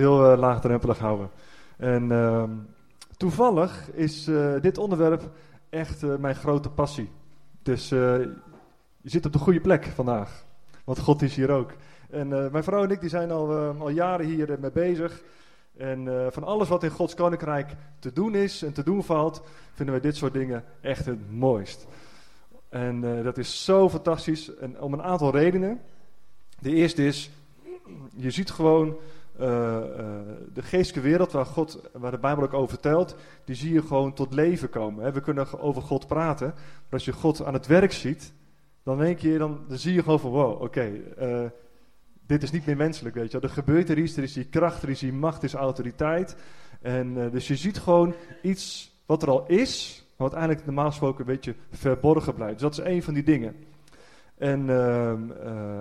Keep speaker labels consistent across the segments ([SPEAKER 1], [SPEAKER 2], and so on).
[SPEAKER 1] heel uh, laagdrempelig houden. En ehm, toevallig is uh, dit onderwerp echt uh, mijn grote passie. Dus je zit op de goede plek vandaag. Want God is hier ook. En mijn vrouw en ik die zijn al, al jaren hier mee bezig. En van alles wat in Gods koninkrijk te doen is en te doen valt, vinden wij dit soort dingen echt het mooist. En dat is zo fantastisch. En om een aantal redenen. De eerste is, je ziet gewoon de geestelijke wereld waar, God, waar de Bijbel ook over vertelt, die zie je gewoon tot leven komen. We kunnen over God praten, maar als je God aan het werk ziet, dan denk je, dan, dan zie je gewoon van wow, oké, uh, dit is niet meer menselijk, weet je Er gebeurt er iets, er is die kracht, er is die macht, er is autoriteit. En dus je ziet gewoon iets wat er al is, maar wat eigenlijk normaal gesproken een beetje verborgen blijft. Dus dat is een van die dingen. En, ehm,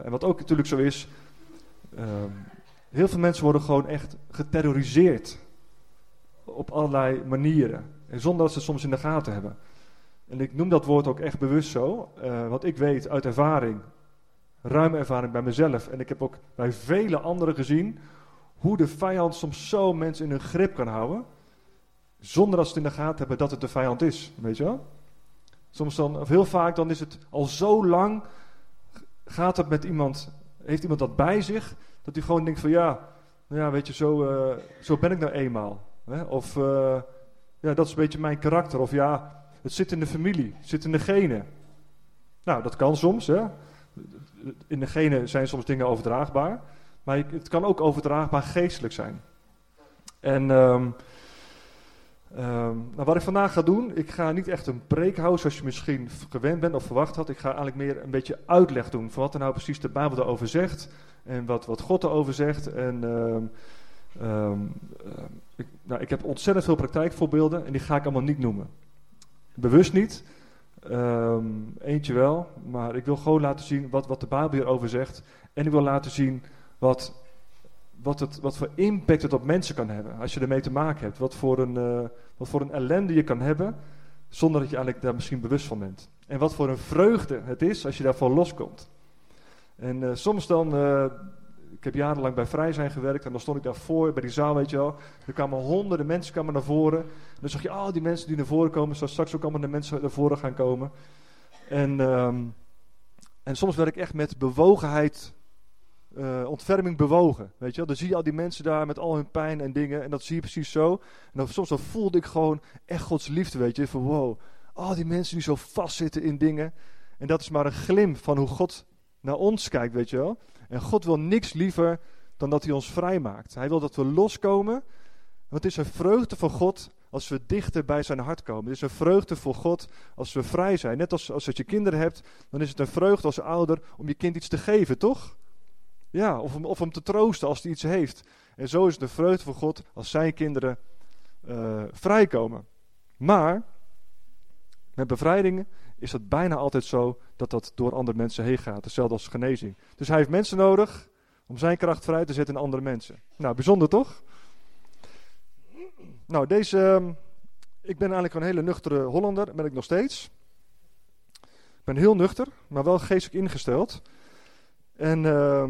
[SPEAKER 1] en wat ook natuurlijk zo is, ehm, Heel veel mensen worden gewoon echt geterroriseerd. Op allerlei manieren. En zonder dat ze het soms in de gaten hebben. En ik noem dat woord ook echt bewust zo. Uh, want ik weet uit ervaring, ruime ervaring bij mezelf. En ik heb ook bij vele anderen gezien. Hoe de vijand soms zo mensen in hun grip kan houden. Zonder dat ze het in de gaten hebben dat het de vijand is. Weet je wel? Soms dan, of heel vaak, dan is het al zo lang. Gaat het met iemand, heeft iemand dat bij zich dat hij gewoon denkt van ja, nou ja weet je, zo, uh, zo ben ik nou eenmaal. Hè? Of uh, ja, dat is een beetje mijn karakter. Of ja, het zit in de familie, het zit in de genen. Nou, dat kan soms. Hè? In de genen zijn soms dingen overdraagbaar. Maar het kan ook overdraagbaar geestelijk zijn. En um, um, nou, wat ik vandaag ga doen, ik ga niet echt een preek houden zoals je misschien gewend bent of verwacht had. Ik ga eigenlijk meer een beetje uitleg doen van wat er nou precies de Bijbel erover zegt. En wat, wat God erover zegt. En um, um, ik, nou, ik heb ontzettend veel praktijkvoorbeelden en die ga ik allemaal niet noemen. Bewust niet. Eentje wel. Maar ik wil gewoon laten zien wat, wat de Bijbel hierover zegt. En ik wil laten zien wat, wat, het, wat voor impact het op mensen kan hebben. Als je ermee te maken hebt. Wat voor een, uh, wat voor een ellende je kan hebben. Zonder dat je eigenlijk daar misschien bewust van bent. En wat voor een vreugde het is als je daarvan loskomt. En uh, soms dan, uh, ik heb jarenlang bij Vrij zijn gewerkt en dan stond ik daarvoor bij die zaal, weet je wel. Er kwamen honderden mensen kwamen naar voren. En dan zag je, oh, die mensen die naar voren komen, zoals straks ook allemaal de mensen naar voren gaan komen. En, um, en soms werd ik echt met bewogenheid, uh, ontferming bewogen, weet je wel. Dan zie je al die mensen daar met al hun pijn en dingen en dat zie je precies zo. En dan, soms dan voelde ik gewoon echt Gods liefde, weet je. Van wow, al die mensen die zo vastzitten in dingen. En dat is maar een glimp van hoe God naar ons kijkt, weet je wel. En God wil niks liever dan dat hij ons vrijmaakt. Hij wil dat we loskomen. Want het is een vreugde voor God als we dichter bij zijn hart komen. Het is een vreugde voor God als we vrij zijn. Net als, als je kinderen hebt, dan is het een vreugde als ouder om je kind iets te geven, toch? Ja, of om, of om te troosten als hij iets heeft. En zo is een vreugde voor God als zijn kinderen uh, vrijkomen. Maar met bevrijdingen is dat bijna altijd zo dat dat door andere mensen heen gaat. Hetzelfde als genezing. Dus hij heeft mensen nodig om zijn kracht vrij te zetten in andere mensen. Nou, bijzonder toch? Nou, deze. Ehm, ik ben eigenlijk een hele nuchtere Hollander, ben ik nog steeds. Ik ben heel nuchter, maar wel geestelijk ingesteld. En uh,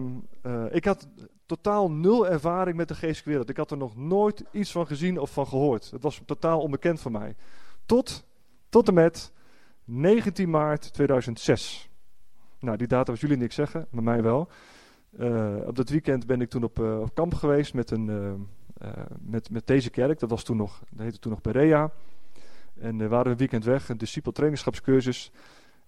[SPEAKER 1] uh, ik had totaal nul ervaring met de geestelijke wereld. Ik had er nog nooit iets van gezien of van gehoord. Het was totaal onbekend voor mij. Tot, tot en met 19 maart 2006. Nou, die data was jullie niks zeggen, maar mij wel. Uh, op dat weekend ben ik toen op, uh, op kamp geweest met, een, met, met deze kerk. Dat was toen nog, dat heette toen nog Berea. En we waren een weekend weg, een discipel trainingschapscursus.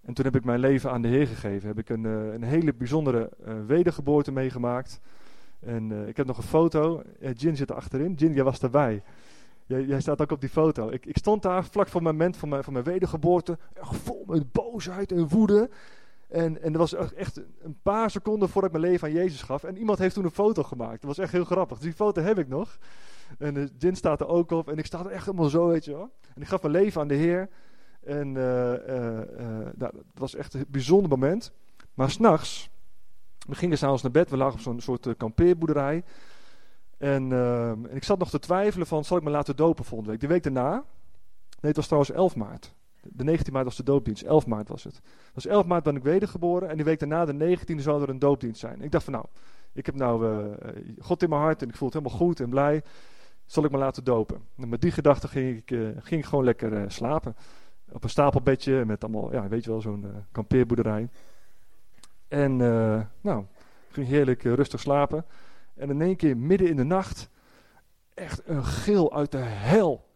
[SPEAKER 1] En toen heb ik mijn leven aan de Heer gegeven. Heb ik een, een hele bijzondere wedergeboorte meegemaakt. En ik heb nog een foto. Jin zit er achterin. Jin, jij was erbij. Jij, jij, staat ook op die foto. Ik, ik, stond daar vlak voor het moment van mijn, van mijn wedergeboorte. Vol met boosheid en woede. En, en dat was echt een paar seconden voordat ik mijn leven aan Jezus gaf. En iemand heeft toen een foto gemaakt. Dat was echt heel grappig. Dus die foto heb ik nog. En Jin staat er ook op. En ik sta er echt helemaal zo, weet je wel. En ik gaf mijn leven aan de Heer. En uh, uh, nou, dat was echt een bijzonder moment. Maar s'nachts, we gingen s'avonds naar bed. We lagen op zo'n soort kampeerboerderij. En, uh, en, ik zat nog te twijfelen van, zal ik me laten dopen volgende week? De week daarna, nee het was trouwens 11 maart. De 19 maart was de doopdienst, 11 maart was het. Dus 11 maart ben ik wedergeboren en die week daarna, de 19e, zou er een doopdienst zijn. Ik dacht van nou, ik heb nou God in mijn hart en ik voel het helemaal goed en blij. Zal ik me laten dopen? En met die gedachte ging ik, ging gewoon lekker slapen. Op een stapelbedje met allemaal, ja, weet je wel, zo'n kampeerboerderij. En nou, ging heerlijk rustig slapen. En in één keer midden in de nacht, echt een gil uit de hel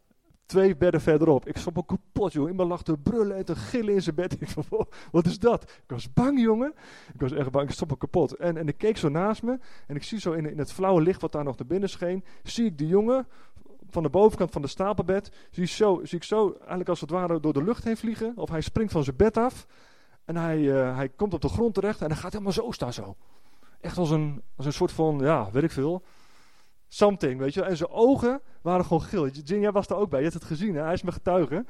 [SPEAKER 1] Twee bedden verderop. Ik stond me kapot, jongen. Iemand lag te brullen en te gillen in zijn bed. Ik van, wat is dat? Ik was bang, jongen. Ik was echt bang. Ik stond me kapot. En, en ik keek zo naast me. En ik zie zo in, in het flauwe licht wat daar nog naar binnen scheen. Zie ik de jongen van de bovenkant van de stapelbed. Zie, zo, zie ik zo eigenlijk als het ware door de lucht heen vliegen. Of hij springt van zijn bed af. En hij, uh, hij komt op de grond terecht. En hij gaat helemaal zo staan zo. Echt als een, als een soort van, ja, weet ik veel something, weet je En zijn ogen waren gewoon geel. Jin, was daar ook bij, je hebt het gezien, hè? hij is mijn getuige.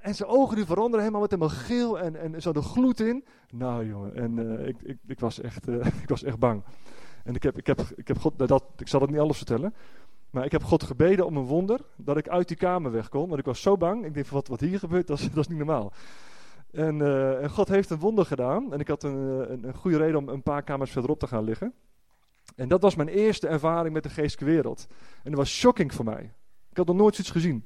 [SPEAKER 1] En, zijn ogen die veranderen helemaal met helemaal geel en, en zo de gloed in. Nou jongen, en uh, ik, ik, ik, was echt, uh, ik was echt bang. En ik heb, ik heb, ik heb God, dat, ik zal het niet alles vertellen. Maar ik heb God gebeden om een wonder dat ik uit die kamer weg kon. Want ik was zo bang. Ik van wat, wat hier gebeurt, dat is, niet normaal. En, uh, en God heeft een wonder gedaan. En ik had een, een, een goede reden om een paar kamers verderop te gaan liggen. En dat was mijn eerste ervaring met de geestelijke wereld. En dat was shocking voor mij. Ik had nog nooit zoiets gezien.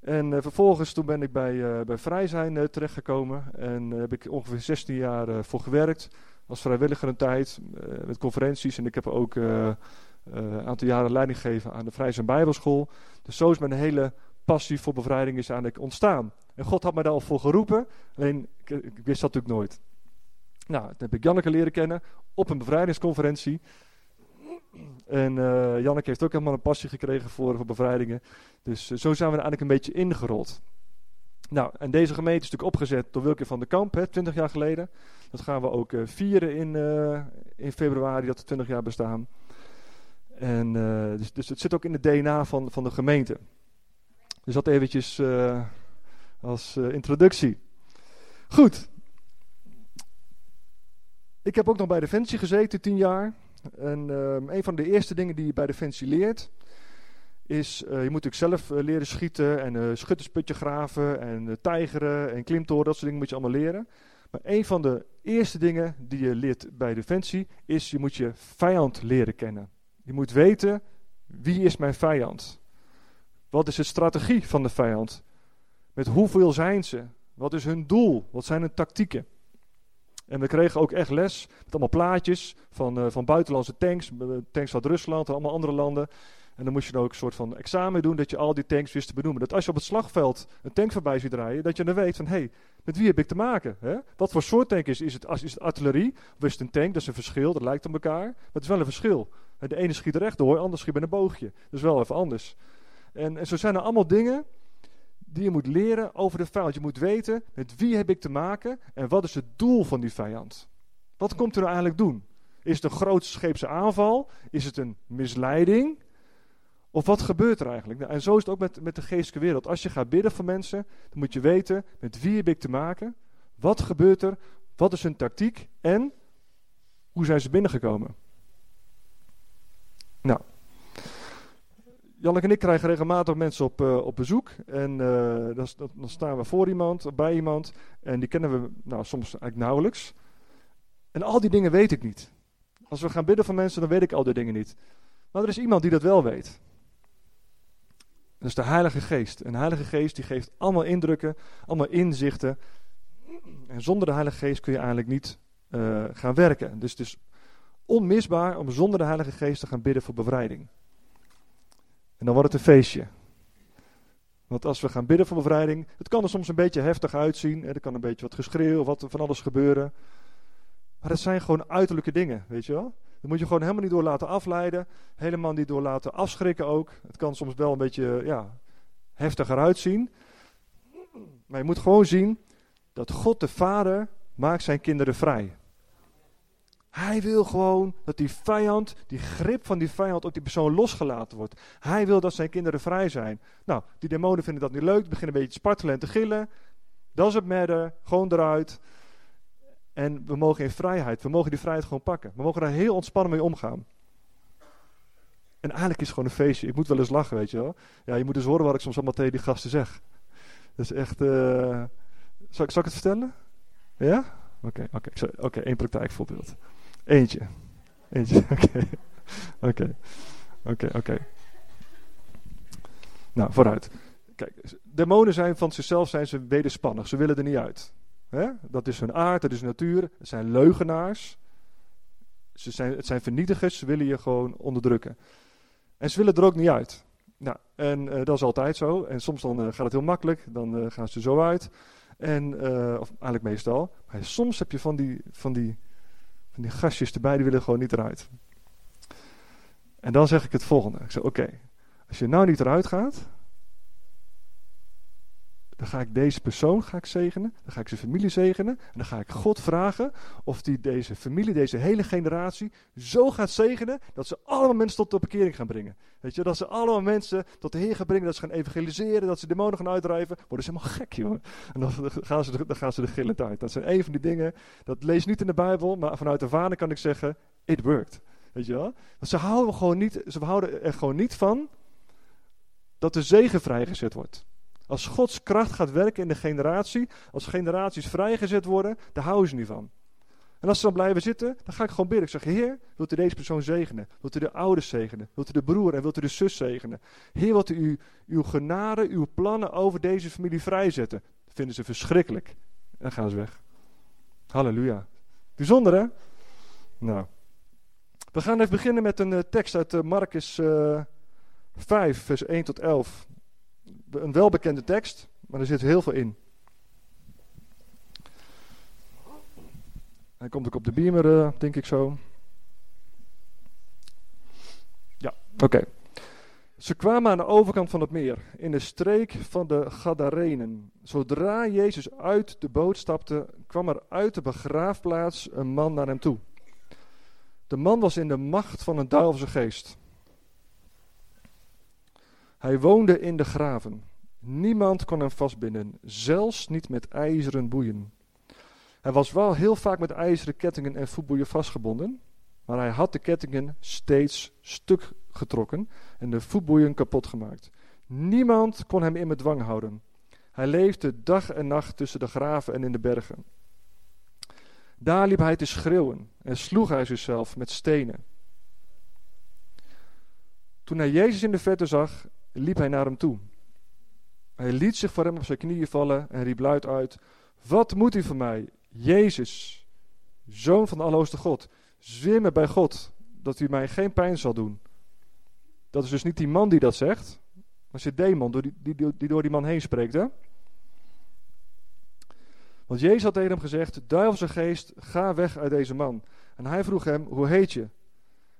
[SPEAKER 1] En uh, vervolgens toen ben ik bij, uh, bij Vrij zijn uh, terechtgekomen. En heb ik ongeveer 16 jaar voor gewerkt. Als vrijwilliger een tijd. met conferenties. En ik heb ook een aantal jaren leiding gegeven aan de Vrij zijn Bijbelschool. Dus zo is mijn hele passie voor bevrijding is eigenlijk ontstaan. En God had mij daar al voor geroepen. Alleen ik, wist dat natuurlijk nooit. Nou, toen heb ik Janneke leren kennen op een bevrijdingsconferentie. En uh, Janneke heeft ook helemaal een passie gekregen voor, bevrijdingen. Dus zo zijn we er eigenlijk een beetje ingerold. Nou, en deze gemeente is natuurlijk opgezet door Wilke van der Kamp, hè, 20 jaar geleden. Dat gaan we ook uh, vieren in, in februari, dat we 20 jaar bestaan. En, dus, dus het zit ook in het DNA van, van de gemeente. Dus dat eventjes als introductie. Goed, ik heb ook nog bij Defensie gezeten, tien jaar. En uh, een van de eerste dingen die je bij Defensie leert, is, uh, je moet natuurlijk zelf uh, leren schieten en uh, schuttersputje graven en tijgeren en klimtoren, dat soort dingen moet je allemaal leren. Maar een van de eerste dingen die je leert bij Defensie is, je moet je vijand leren kennen. Je moet weten, wie is mijn vijand? Wat is de strategie van de vijand? Met hoeveel zijn ze? Wat is hun doel? Wat zijn hun tactieken? En we kregen ook echt les met allemaal plaatjes van, van buitenlandse tanks, eh, tanks uit Rusland en allemaal andere landen. En dan moest je dan ook een soort van examen doen dat je al die tanks wist te benoemen. Dat als je op het slagveld een tank voorbij ziet rijden, dat je dan weet van hé, hey, met wie heb ik te maken? Hè? Wat voor soort tank is, is het? Is het artillerie of is het een tank? Dat is een verschil, dat lijkt op elkaar. Maar het is wel een verschil. De ene schiet er rechtdoor, de schiet met een boogje. Dat is wel even anders. En, en zo zijn er allemaal dingen die je moet leren over de vijand. Je moet weten met wie heb ik te maken en wat is het doel van die vijand. Wat komt er nou eigenlijk doen? Is het een grootscheepse aanval? Is het een misleiding? Of wat gebeurt er eigenlijk? Nou, en zo is het ook met, met de geestelijke wereld. Als je gaat bidden voor mensen, dan moet je weten met wie heb ik te maken? Wat gebeurt er? Wat is hun tactiek? En hoe zijn ze binnengekomen? Nou, Janneke en ik krijgen regelmatig mensen op, uh, op bezoek. En dan, dan, staan we voor iemand, bij iemand. En die kennen we nou, soms eigenlijk nauwelijks. En al die dingen weet ik niet. Als we gaan bidden voor mensen, dan weet ik al die dingen niet. Maar er is iemand die dat wel weet. Dat is de Heilige Geest. En de Heilige Geest die geeft allemaal indrukken, allemaal inzichten. En zonder de Heilige Geest kun je eigenlijk niet uh, gaan werken. Dus het is onmisbaar om zonder de Heilige Geest te gaan bidden voor bevrijding. En dan wordt het een feestje. Want als we gaan bidden voor bevrijding, het kan er soms een beetje heftig uitzien. Er kan een beetje wat geschreeuw, wat van alles gebeuren. Maar het zijn gewoon uiterlijke dingen, weet je wel. Daar moet je gewoon helemaal niet door laten afleiden. Helemaal niet door laten afschrikken ook. Het kan soms wel een beetje ja, heftiger uitzien. Maar je moet gewoon zien dat God de Vader maakt zijn kinderen vrij. Hij wil gewoon dat die vijand, die grip van die vijand op die persoon losgelaten wordt. Hij wil dat zijn kinderen vrij zijn. Nou, die demonen vinden dat niet leuk, beginnen een beetje te spartelen en te gillen. Dat is het matter, gewoon eruit. En we mogen in vrijheid, we mogen die vrijheid gewoon pakken. We mogen daar heel ontspannen mee omgaan. En eigenlijk is het gewoon een feestje. Ik moet wel eens lachen, weet je wel. Ja, je moet eens horen wat ik soms allemaal tegen die gasten zeg. Dat is echt... Uh... Zal, ik, zal ik het vertellen? Ja? Oké, okay, oké. Okay. Oké, één praktijkvoorbeeld. Eentje. Eentje, oké. Oké, oké, oké. Nou, vooruit. Kijk, demonen zijn van zichzelf zijn ze wederspannig. Ze willen er niet uit. Dat is hun aard, dat is natuur. Het zijn leugenaars. Ze zijn, het zijn vernietigers, ze willen je gewoon onderdrukken. En ze willen er ook niet uit. Nou, en uh, dat is altijd zo. En soms dan uh, gaat het heel makkelijk, dan uh, gaan ze er zo uit. En, of eigenlijk meestal. Maar soms heb je van die, van, die, van die gastjes erbij, die willen gewoon niet eruit. En dan zeg ik het volgende. Ik zeg, oké, als je nou niet eruit gaat, dan ga ik deze persoon ga ik zegenen, dan ga ik zijn familie zegenen en dan ga ik God vragen of hij deze familie, deze hele generatie zo gaat zegenen dat ze allemaal mensen tot de bekering gaan brengen. Weet je, dat ze allemaal mensen tot de Heer gaan brengen, dat ze gaan evangeliseren, dat ze demonen gaan uitdrijven. Worden ze helemaal gek, joh. En dan gaan ze, dan gaan ze de gillend uit. Dat zijn een van die dingen, dat lees niet in de Bijbel, maar vanuit ervaring kan ik zeggen, it worked. Weet je wel? Want ze houden, gewoon niet, ze houden er gewoon niet van dat de zegen vrijgezet wordt. Als Gods kracht gaat werken in de generatie, als generaties vrijgezet worden, daar houden ze niet van. En als ze dan blijven zitten, dan ga ik gewoon bidden. Ik zeg, Heer, wilt u deze persoon zegenen? Wilt u de ouders zegenen? Wilt u de broer en wilt u de zus zegenen? Heer, wilt u uw genade, uw plannen over deze familie vrijzetten? Dat vinden ze verschrikkelijk. En dan gaan ze weg. Halleluja. Bijzonder, hè? Nou. We gaan even beginnen met een uh, tekst uit uh, Marcus uh, 5, vers 1 tot 11 een welbekende tekst, maar er zit heel veel in. Hij komt ook op de beamer, uh, denk ik zo. Ja, oké. Ze kwamen aan de overkant van het meer, in de streek van de Gadarenen. Zodra Jezus uit de boot stapte, kwam er uit de begraafplaats een man naar hem toe. De man was in de macht van een duivelse geest. Hij woonde in de graven. Niemand kon hem vastbinden, zelfs niet met ijzeren boeien. Hij was wel heel vaak met ijzeren kettingen en voetboeien vastgebonden, maar hij had de kettingen steeds stuk getrokken en de voetboeien kapot gemaakt. Niemand kon hem in bedwang houden. Hij leefde dag en nacht tussen de graven en in de bergen. Daar liep hij te schreeuwen en sloeg hij zichzelf met stenen. Toen hij Jezus in de verte zag, liep hij naar hem toe. Hij liet zich voor hem op zijn knieën vallen en riep luid uit: Wat moet u van mij, Jezus, zoon van de Allerhoogste God? Zweer me bij God dat u mij geen pijn zal doen. Dat is dus niet die man die dat zegt, maar het demon die, die, die door die man heen spreekt. Hè? Want Jezus had tegen hem gezegd: Duivelse geest, ga weg uit deze man. En hij vroeg hem: Hoe heet je?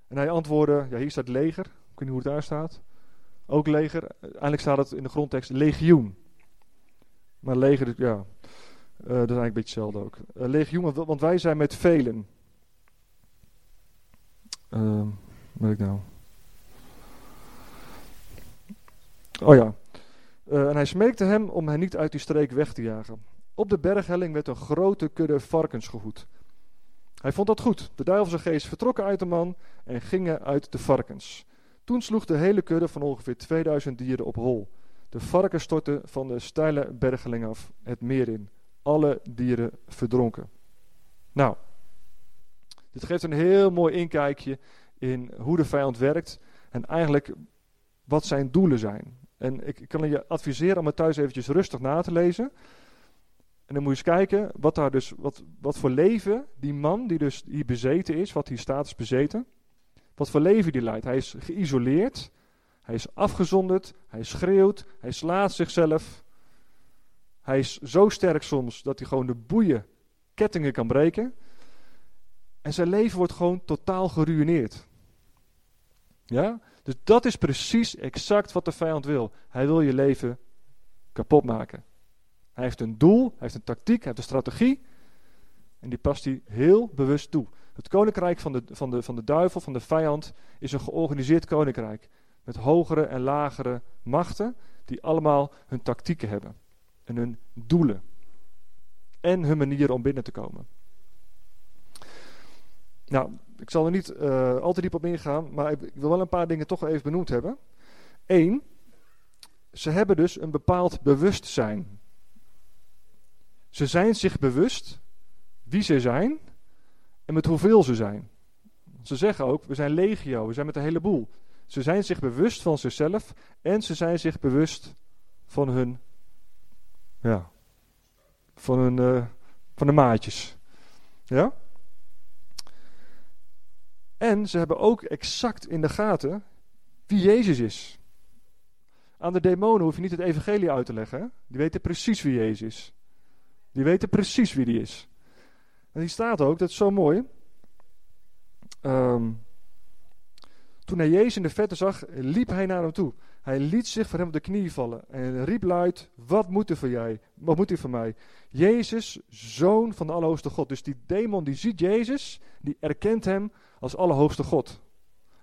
[SPEAKER 1] En hij antwoordde: Ja, hier staat leger. Ik weet niet hoe het daar staat. Ook leger. Eigenlijk staat het in de grondtekst legioen. Maar leger, ja, uh, dat is eigenlijk een beetje hetzelfde ook. Uh, legioen, want wij zijn met velen. Uh, wat ik nou? Oh ja. Uh, en hij smeekte hem om hen niet uit die streek weg te jagen. Op de berghelling werd een grote kudde varkens gehoed. Hij vond dat goed. De duivelse geest vertrokken uit de man en gingen uit de varkens. Toen sloeg de hele kudde van ongeveer 2000 dieren op hol. De varkens stortten van de steile bergeling af het meer in. Alle dieren verdronken. Nou, dit geeft een heel mooi inkijkje in hoe de vijand werkt en eigenlijk wat zijn doelen zijn. En ik kan je adviseren om het thuis eventjes rustig na te lezen. En dan moet je eens kijken wat, daar dus, wat, wat voor leven die man die dus hier bezeten is, wat hier staat bezeten, wat voor leven die leidt. Hij is geïsoleerd, hij is afgezonderd, hij schreeuwt, hij slaat zichzelf. Hij is zo sterk soms dat hij gewoon de boeien, kettingen kan breken. En zijn leven wordt gewoon totaal geruineerd. Ja? Dus dat is precies exact wat de vijand wil. Hij wil je leven kapot maken. Hij heeft een doel, hij heeft een tactiek, hij heeft een strategie. En die past hij heel bewust toe. Het koninkrijk van de, van, de, van de duivel, van de vijand, is een georganiseerd koninkrijk. Met hogere en lagere machten, die allemaal hun tactieken hebben. En hun doelen. En hun manier om binnen te komen. Nou, ik zal er niet uh, al te diep op ingaan, maar ik wil wel een paar dingen toch even benoemd hebben. Eén, ze hebben dus een bepaald bewustzijn. Ze zijn zich bewust wie ze zijn en met hoeveel ze zijn. Ze zeggen ook, we zijn legio, we zijn met een heleboel. Ze zijn zich bewust van zichzelf en ze zijn zich bewust van hun, ja, van hun, uh, van de maatjes. Ja? En ze hebben ook exact in de gaten wie Jezus is. Aan de demonen hoef je niet het evangelie uit te leggen. Die weten precies wie Jezus is. Die weten precies wie die is. En die staat ook, dat is zo mooi. Um, toen hij Jezus in de vette zag, liep hij naar hem toe. Hij liet zich voor hem op de knie vallen en riep luid: Wat moet er voor jij? Wat moet u van mij? Jezus, zoon van de Allerhoogste God. Dus die demon die ziet Jezus, die erkent hem als Allerhoogste God.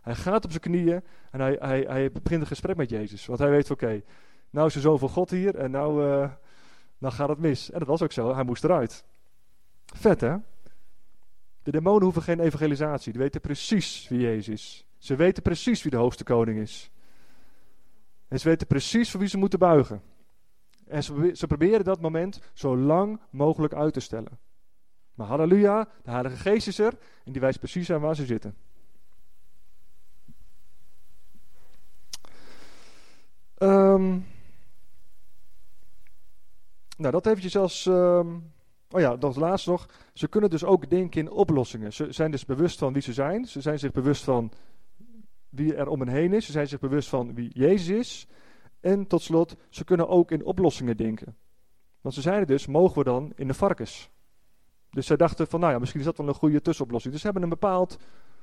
[SPEAKER 1] Hij gaat op zijn knieën en hij, hij, hij begint een gesprek met Jezus. Want hij weet: Oké, nou is er zoveel God hier en nou, uh, nou gaat het mis. En dat was ook zo, hij moest eruit. Vet hè? De demonen hoeven geen evangelisatie, die weten precies wie Jezus is. Ze weten precies wie de hoogste koning is. En ze weten precies voor wie ze moeten buigen. En ze, ze proberen dat moment zo lang mogelijk uit te stellen. Maar halleluja, de Heilige Geest is er en die wijst precies aan waar ze zitten. Um, nou, dat eventjes als... Um, oh ja, dat laatst nog. Ze kunnen dus ook denken in oplossingen. Ze zijn dus bewust van wie ze zijn. Ze zijn zich bewust van wie er om hen heen is. Ze zijn zich bewust van wie Jezus is. En tot slot, ze kunnen ook in oplossingen denken. Want ze zeiden dus, mogen we dan in de varkens? Dus zij dachten van, nou ja, misschien is dat wel een goede tussenoplossing. Dus ze hebben een bepaald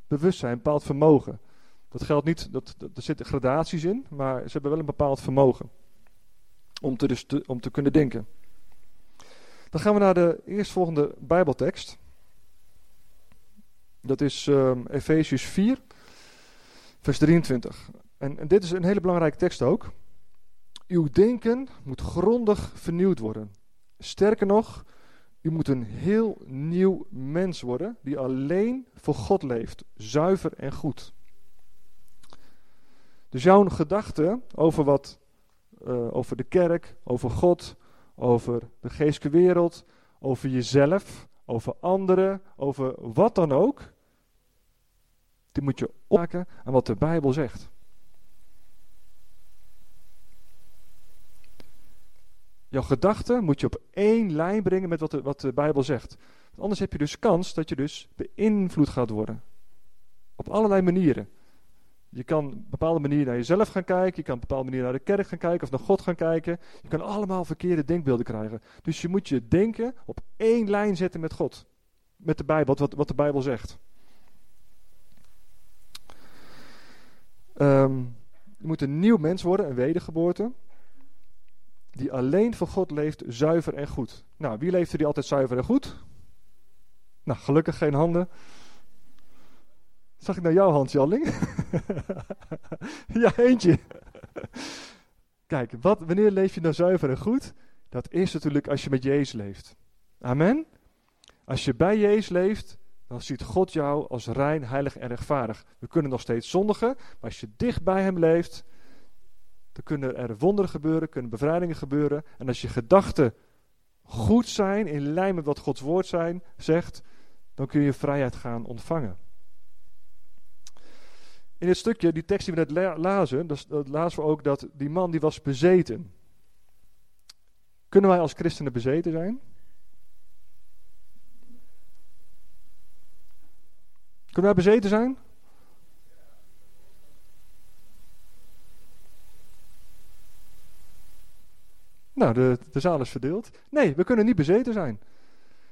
[SPEAKER 1] bewustzijn, een bepaald vermogen. Dat geldt niet, dat, er zitten gradaties in, maar ze hebben wel een bepaald vermogen. Om te, dus om te kunnen denken. Dan gaan we naar de eerstvolgende Bijbeltekst. Dat is um, Efesius 4, vers 23. En, dit is een hele belangrijke tekst ook. Uw denken moet grondig vernieuwd worden. Sterker nog, u moet een heel nieuw mens worden die alleen voor God leeft, zuiver en goed. Dus jouw gedachten over wat, uh, over de kerk, over God, over de geestelijke wereld, over jezelf, over anderen, over wat dan ook, die moet je opmaken aan wat de Bijbel zegt. Jouw gedachten moet je op één lijn brengen met wat de, wat de Bijbel zegt. Anders heb je dus kans dat je dus beïnvloed gaat worden. Op allerlei manieren. Je kan op een bepaalde manier naar jezelf gaan kijken. Je kan op een bepaalde manier naar de kerk gaan kijken of naar God gaan kijken. Je kan allemaal verkeerde denkbeelden krijgen. Dus je moet je denken op één lijn zetten met God. Met de Bijbel, wat, wat de Bijbel zegt. Um, je moet een nieuw mens worden, een wedergeboorte. Die alleen voor God leeft, zuiver en goed. Nou, wie leefde die altijd zuiver en goed? Nou, gelukkig geen handen. Zag ik naar jouw hand, Jalling? ja, eentje. Kijk, wat, wanneer leef je nou zuiver en goed? Dat is natuurlijk als je met Jezus leeft. Amen? Als je bij Jezus leeft, dan ziet God jou als rein, heilig en rechtvaardig. We kunnen nog steeds zondigen, maar als je dicht bij Hem leeft, dan kunnen er wonderen gebeuren, kunnen bevrijdingen gebeuren. En als je gedachten goed zijn, in lijn met wat Gods woord zijn, zegt, dan kun je vrijheid gaan ontvangen. In het stukje, die tekst die we net lazen, dat lazen we ook dat die man die was bezeten. Kunnen wij als christenen bezeten zijn? Kunnen wij bezeten zijn? Nou, de, de zaal is verdeeld. Nee, we kunnen niet bezeten zijn.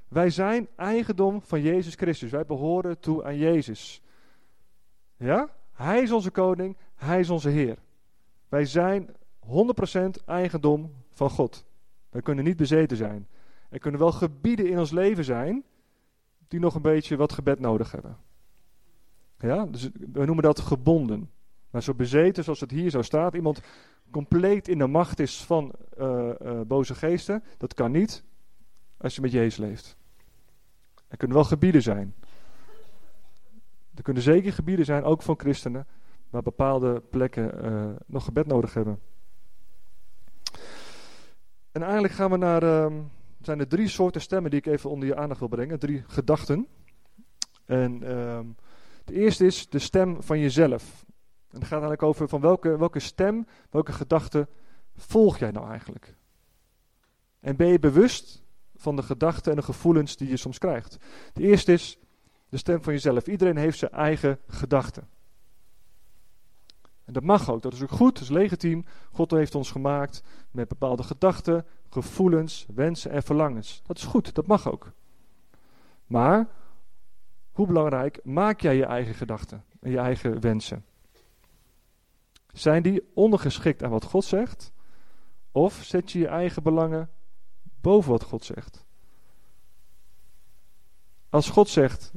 [SPEAKER 1] Wij zijn eigendom van Jezus Christus. Wij behoren toe aan Jezus. Ja? Hij is onze koning, hij is onze Heer. Wij zijn 100% eigendom van God. Wij kunnen niet bezeten zijn. Er kunnen wel gebieden in ons leven zijn die nog een beetje wat gebed nodig hebben. Ja, dus we noemen dat gebonden. Maar zo bezeten zoals het hier zo staat, iemand compleet in de macht is van uh, uh, boze geesten, dat kan niet als je met Jezus leeft. Er kunnen wel gebieden zijn. Er kunnen zeker gebieden zijn, ook van christenen, waar bepaalde plekken uh, nog gebed nodig hebben. En eigenlijk gaan we naar. Uh, zijn er drie soorten stemmen die ik even onder je aandacht wil brengen. Drie gedachten. En uh, De eerste is de stem van jezelf. En het gaat eigenlijk over van welke, welke stem, welke gedachte volg jij nou eigenlijk? En ben je bewust van de gedachten en de gevoelens die je soms krijgt? De eerste is de stem van jezelf. Iedereen heeft zijn eigen gedachten. En dat mag ook, dat is ook goed, dat is legitiem. God heeft ons gemaakt met bepaalde gedachten, gevoelens, wensen en verlangens. Dat is goed, dat mag ook. Maar, hoe belangrijk maak jij je eigen gedachten en je eigen wensen? Zijn die ondergeschikt aan wat God zegt? Of zet je je eigen belangen boven wat God zegt? Als God zegt,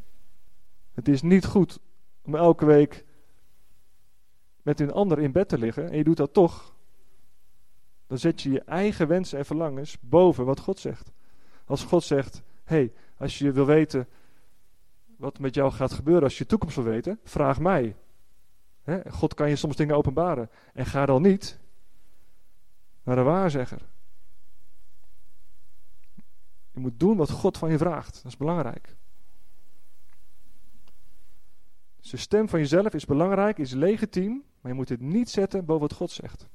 [SPEAKER 1] het is niet goed om elke week met een ander in bed te liggen en je doet dat toch, dan zet je je eigen wensen en verlangens boven wat God zegt. Als God zegt, hey, als je wil weten wat met jou gaat gebeuren, als je je toekomst wil weten, vraag mij. God kan je soms dingen openbaren. En ga dan niet naar de waarzegger. Je moet doen wat God van je vraagt. Dat is belangrijk. Dus de stem van jezelf is belangrijk, is legitiem, maar je moet het niet zetten boven wat God zegt.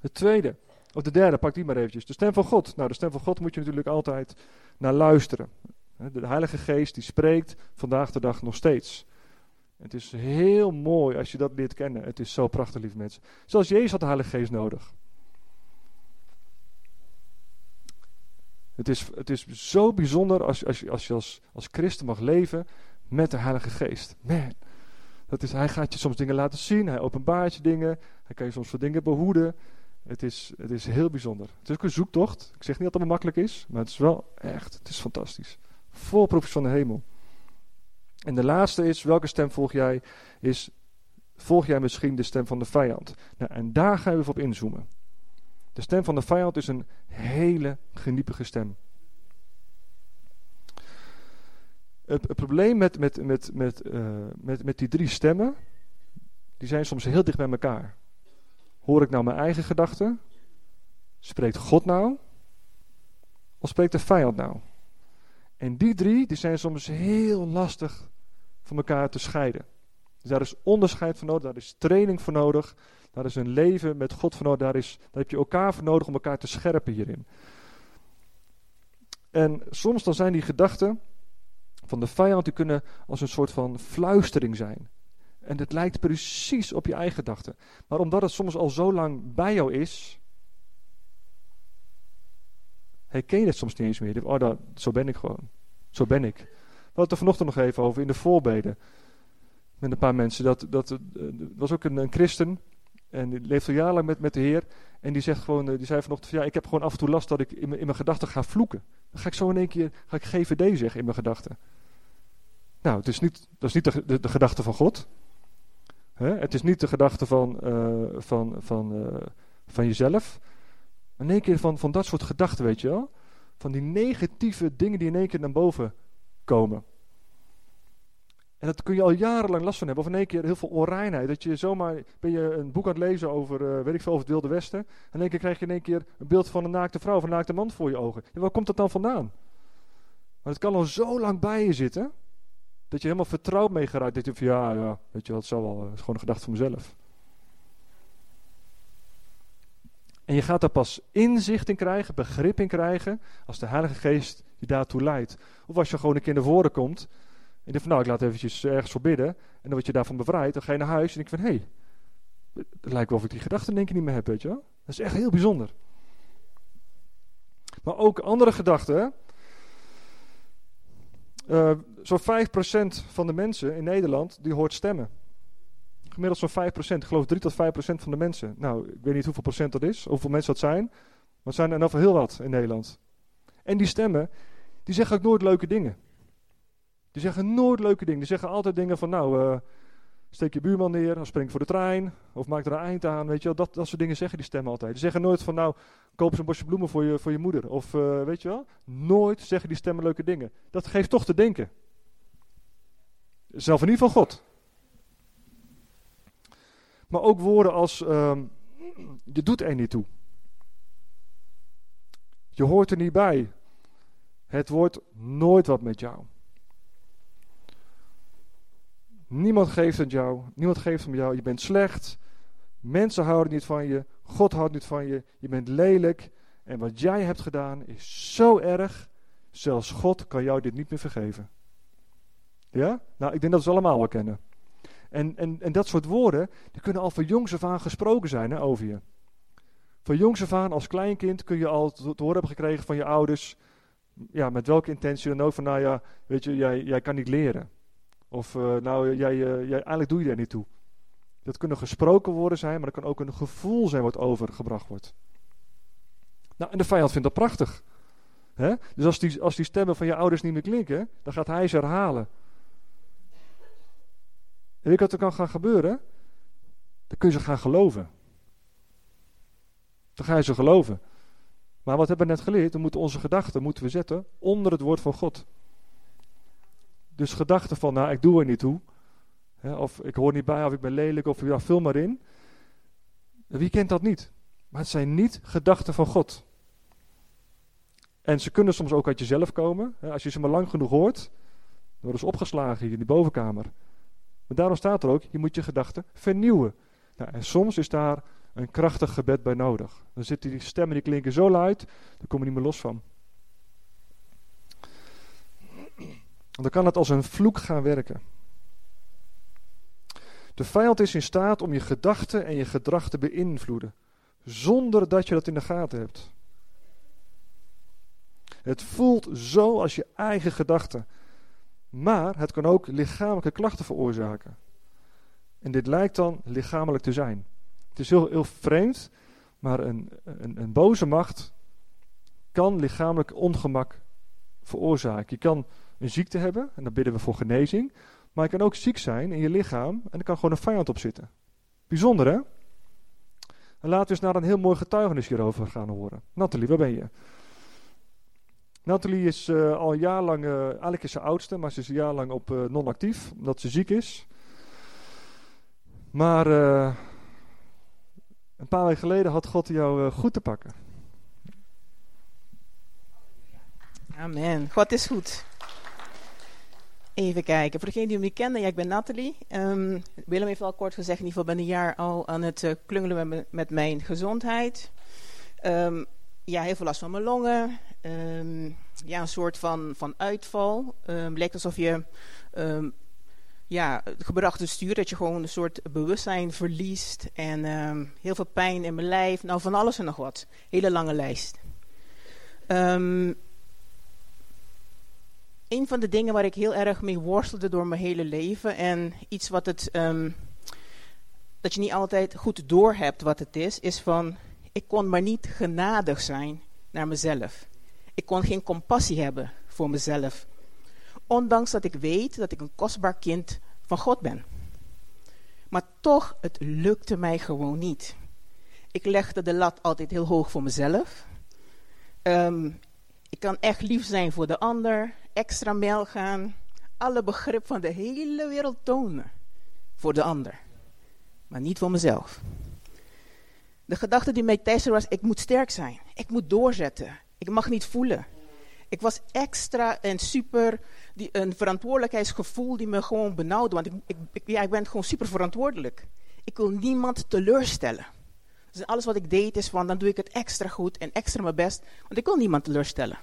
[SPEAKER 1] Het tweede, of de derde, pak die maar eventjes. De stem van God. Nou, de stem van God moet je natuurlijk altijd naar luisteren. De Heilige Geest die spreekt vandaag de dag nog steeds. Het is heel mooi als je dat leert kennen. Het is zo prachtig, lieve mensen. Zoals Jezus had de Heilige Geest nodig. Het is, het is zo bijzonder als, als, als je als, als christen mag leven met de Heilige Geest. Man, dat is, hij gaat je soms dingen laten zien, hij openbaart je dingen, hij kan je soms voor dingen behoeden. Het is, het is heel bijzonder. Het is ook een zoektocht. Ik zeg niet dat het makkelijk is, maar het is wel echt, het is fantastisch. Vol proefjes van de hemel. En de laatste is, welke stem volg jij? Is, volg jij misschien de stem van de vijand? Nou, en daar gaan we even op inzoomen. De stem van de vijand is een hele geniepige stem. Het, probleem met, met, met, met, uh, met, met die drie stemmen, die zijn soms heel dicht bij elkaar. Hoor ik nou mijn eigen gedachten? Spreekt God nou? Of spreekt de vijand nou? En die drie, die zijn soms heel lastig van elkaar te scheiden. Dus daar is onderscheid voor nodig, daar is training voor nodig, daar is een leven met God voor nodig, daar, is, heb je elkaar voor nodig om elkaar te scherpen hierin. En soms dan zijn die gedachten van de vijand, die kunnen als een soort van fluistering zijn. En het lijkt precies op je eigen gedachten. Maar omdat het soms al zo lang bij jou is, herken je het soms niet eens meer. Oh, dat, zo ben ik gewoon. Zo ben ik. We hadden het er vanochtend nog even over in de voorbeden. Met een paar mensen. Dat, dat, uh, was ook een, christen. En die leeft al jarenlang met, met de Heer. En die, zegt gewoon, uh, die zei vanochtend: Ja, ik heb gewoon af en toe last dat ik in, in mijn gedachten ga vloeken. Dan ga ik zo in één keer ga ik GVD zeggen in mijn gedachten. Nou, het is niet, dat is niet de, de, gedachte van God. Het is niet de gedachte van, uh, van, van, van jezelf. Maar in één keer van, van dat soort gedachten, weet je wel. Van die negatieve dingen die in één keer naar boven komen. En dat kun je al jarenlang last van hebben. Of in één keer heel veel onreinheid. Dat je zomaar, ben je een boek aan het lezen over, uh, weet ik veel, over het Wilde Westen. En in één keer krijg je in één keer een beeld van een naakte vrouw of een naakte man voor je ogen. En waar komt dat dan vandaan? Maar het kan al zo lang bij je zitten. Dat je helemaal vertrouwd mee geraakt. Dat je van ja, ja, weet je wat, het wel. Het is gewoon een gedachte van mezelf. En je gaat daar pas inzicht in krijgen, begrip in krijgen, als de Heilige Geest je daartoe leidt. Of als je gewoon een keer naar voren komt en je denkt van nou, ik laat eventjes ergens voor bidden. En dan word je daarvan bevrijd. Dan ga je naar huis en denk van hé, hey, het lijkt wel of ik die gedachten denk ik niet meer heb, weet je wel. Dat is echt heel bijzonder. Maar ook andere gedachten. Uh, Zo'n 5% van de mensen in Nederland die hoort stemmen. Gemiddeld zo'n 5%. Ik geloof 3 tot 5% van de mensen. Nou, ik weet niet hoeveel procent dat is, hoeveel mensen dat zijn. Maar het zijn er nog heel wat in Nederland. En die stemmen, die zeggen ook nooit leuke dingen. Die zeggen nooit leuke dingen. Die zeggen altijd dingen van, nou, uh, steek je buurman neer, of spring voor de trein, of maak er een eind aan, weet je wel. Dat, dat soort dingen zeggen die stemmen altijd. Die zeggen nooit van, nou, koop eens een bosje bloemen voor je, voor je moeder. Of, uh, weet je wel. Nooit zeggen die stemmen leuke dingen. Dat geeft toch te denken. Zelf niet van God. Maar ook woorden als, uh, je doet er niet toe. Je hoort er niet bij. Het wordt nooit wat met jou. Niemand geeft het jou. Niemand geeft het jou. Je bent slecht. Mensen houden niet van je. God houdt niet van je. Je bent lelijk. En wat jij hebt gedaan is zo erg. Zelfs God kan jou dit niet meer vergeven. Ja? Nou, ik denk dat we allemaal wel kennen. En, en, en dat soort woorden, die kunnen al van jongs af aan gesproken zijn hè, over je. Van jongs af aan, als kleinkind, kun je al te horen hebben gekregen van je ouders. Ja, met welke intentie dan ook. Van nou ja, weet je, jij, jij kan niet leren. Of uh, nou, jij, uh, jij, eigenlijk doe je er niet toe. Dat kunnen gesproken woorden zijn, maar dat kan ook een gevoel zijn wat overgebracht wordt. Nou, en de vijand vindt dat prachtig. Hè? Dus als die, als die stemmen van je ouders niet meer klinken, dan gaat hij ze herhalen. En weet je wat er kan gaan gebeuren? Dan kun je ze gaan geloven. Dan ga je ze geloven. Maar wat hebben we net geleerd? We moeten onze gedachten moeten we zetten onder het woord van God. Dus gedachten van, nou, ik doe er niet toe. Hè, of ik hoor niet bij, of ik ben lelijk, of ja, vul maar in. Wie kent dat niet? Maar het zijn niet gedachten van God. En ze kunnen soms ook uit jezelf komen. Hè, als je ze maar lang genoeg hoort, dan worden ze opgeslagen hier in die bovenkamer. Maar daarom staat er ook, je moet je gedachten vernieuwen. Nou, en soms is daar een krachtig gebed bij nodig. Dan zitten die stemmen die klinken zo luid, daar kom je niet meer los van. Dan kan het als een vloek gaan werken. De vijand is in staat om je gedachten en je gedrag te beïnvloeden, zonder dat je dat in de gaten hebt. Het voelt zo als je eigen gedachten, maar het kan ook lichamelijke klachten veroorzaken. En dit lijkt dan lichamelijk te zijn. Het is heel, heel vreemd, maar een, een, een boze macht kan lichamelijk ongemak veroorzaken. Je kan een ziekte hebben, en dan bidden we voor genezing. Maar je kan ook ziek zijn in je lichaam en er kan gewoon een vijand op zitten. Bijzonder hè? En laten we eens naar een heel mooi getuigenis hierover gaan horen. Nathalie, waar ben je? Nathalie is uh, al jaarlang, uh, eigenlijk is ze oudste, maar ze is een jaar lang op uh, non-actief, omdat ze ziek is. Maar een paar weken geleden had God jou goed te pakken.
[SPEAKER 2] Amen. God is goed. Even kijken. Voor degenen die me kennen, ja, ik ben Nathalie. Um, Willem heeft al kort gezegd, in ieder geval ben een jaar al aan het uh, klungelen met, met, mijn gezondheid. Um, ja, heel veel last van mijn longen. Um, ja, een soort van, van uitval. Um, lijkt alsof je ja, gebracht stuur, dat je gewoon een soort bewustzijn verliest. En heel veel pijn in mijn lijf. Nou, van alles en nog wat. Hele lange lijst. Um, een van de dingen waar ik heel erg mee worstelde door mijn hele leven en iets wat het, um, dat je niet altijd goed doorhebt wat het is, is van, ik kon maar niet genadig zijn naar mezelf. Ik kon geen compassie hebben voor mezelf. Ondanks dat ik weet dat ik een kostbaar kind van God ben. Maar toch, het lukte mij gewoon niet. Ik legde de lat altijd heel hoog voor mezelf. Um, ik kan echt lief zijn voor de ander extra mijl gaan, alle begrip van de hele wereld tonen voor de ander, maar niet voor mezelf. De gedachte die mij teisterde was, ik moet sterk zijn, ik moet doorzetten, ik mag niet voelen. Ik was extra en super, die, een verantwoordelijkheidsgevoel die me gewoon benauwde, want ik, ik, ja, ik ben gewoon super verantwoordelijk. Ik wil niemand teleurstellen. Dus alles wat ik deed is van, dan doe ik het extra goed en extra mijn best, want ik wil niemand teleurstellen.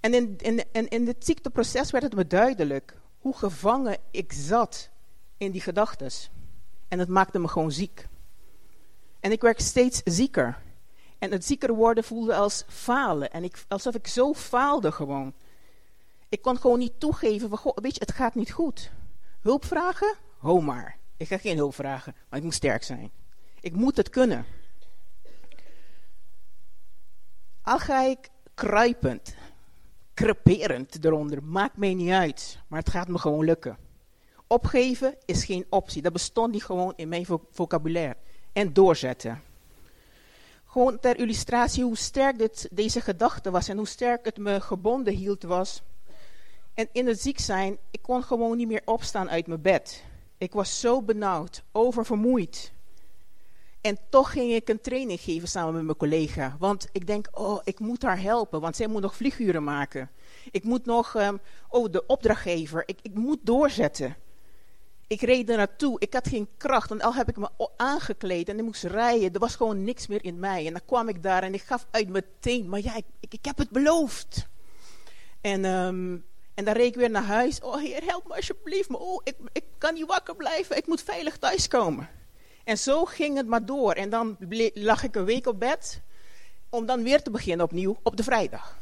[SPEAKER 2] En in, in, in, ziekteproces werd het me duidelijk hoe gevangen ik zat in die gedachten. En het maakte me gewoon ziek. En ik werd steeds zieker. En het zieker worden voelde als falen. En ik, alsof ik zo faalde gewoon. Ik kon gewoon niet toegeven weet je, het gaat niet goed. Hulp vragen? Ho maar. Ik ga geen hulp vragen, maar ik moet sterk zijn. Ik moet het kunnen. Al ga ik kruipend, creperend eronder. Maakt mij niet uit. Maar het gaat me gewoon lukken. Opgeven is geen optie. Dat bestond niet gewoon in mijn vocabulaire. En doorzetten. Gewoon ter illustratie hoe sterk dit, deze gedachte was en hoe sterk het me gebonden hield was. En in het ziek zijn, ik kon gewoon niet meer opstaan uit mijn bed. Ik was zo benauwd, oververmoeid. En toch ging ik een training geven samen met mijn collega. Want ik denk, oh, ik moet haar helpen, want zij moet nog vlieguren maken. Ik moet nog, um, oh, de opdrachtgever, ik, ik moet doorzetten. Ik reed er naartoe. Ik had geen kracht. En al heb ik me aangekleed en ik moest rijden. Er was gewoon niks meer in mij. En dan kwam ik daar en ik gaf uit meteen. Maar ja, ik, ik, heb het beloofd. En, um, en dan reed ik weer naar huis. Oh heer, help me alsjeblieft. Maar oh, ik, ik kan niet wakker blijven. Ik moet veilig thuiskomen. En zo ging het maar door. En dan lag ik een week op bed. Om dan weer te beginnen opnieuw op de vrijdag.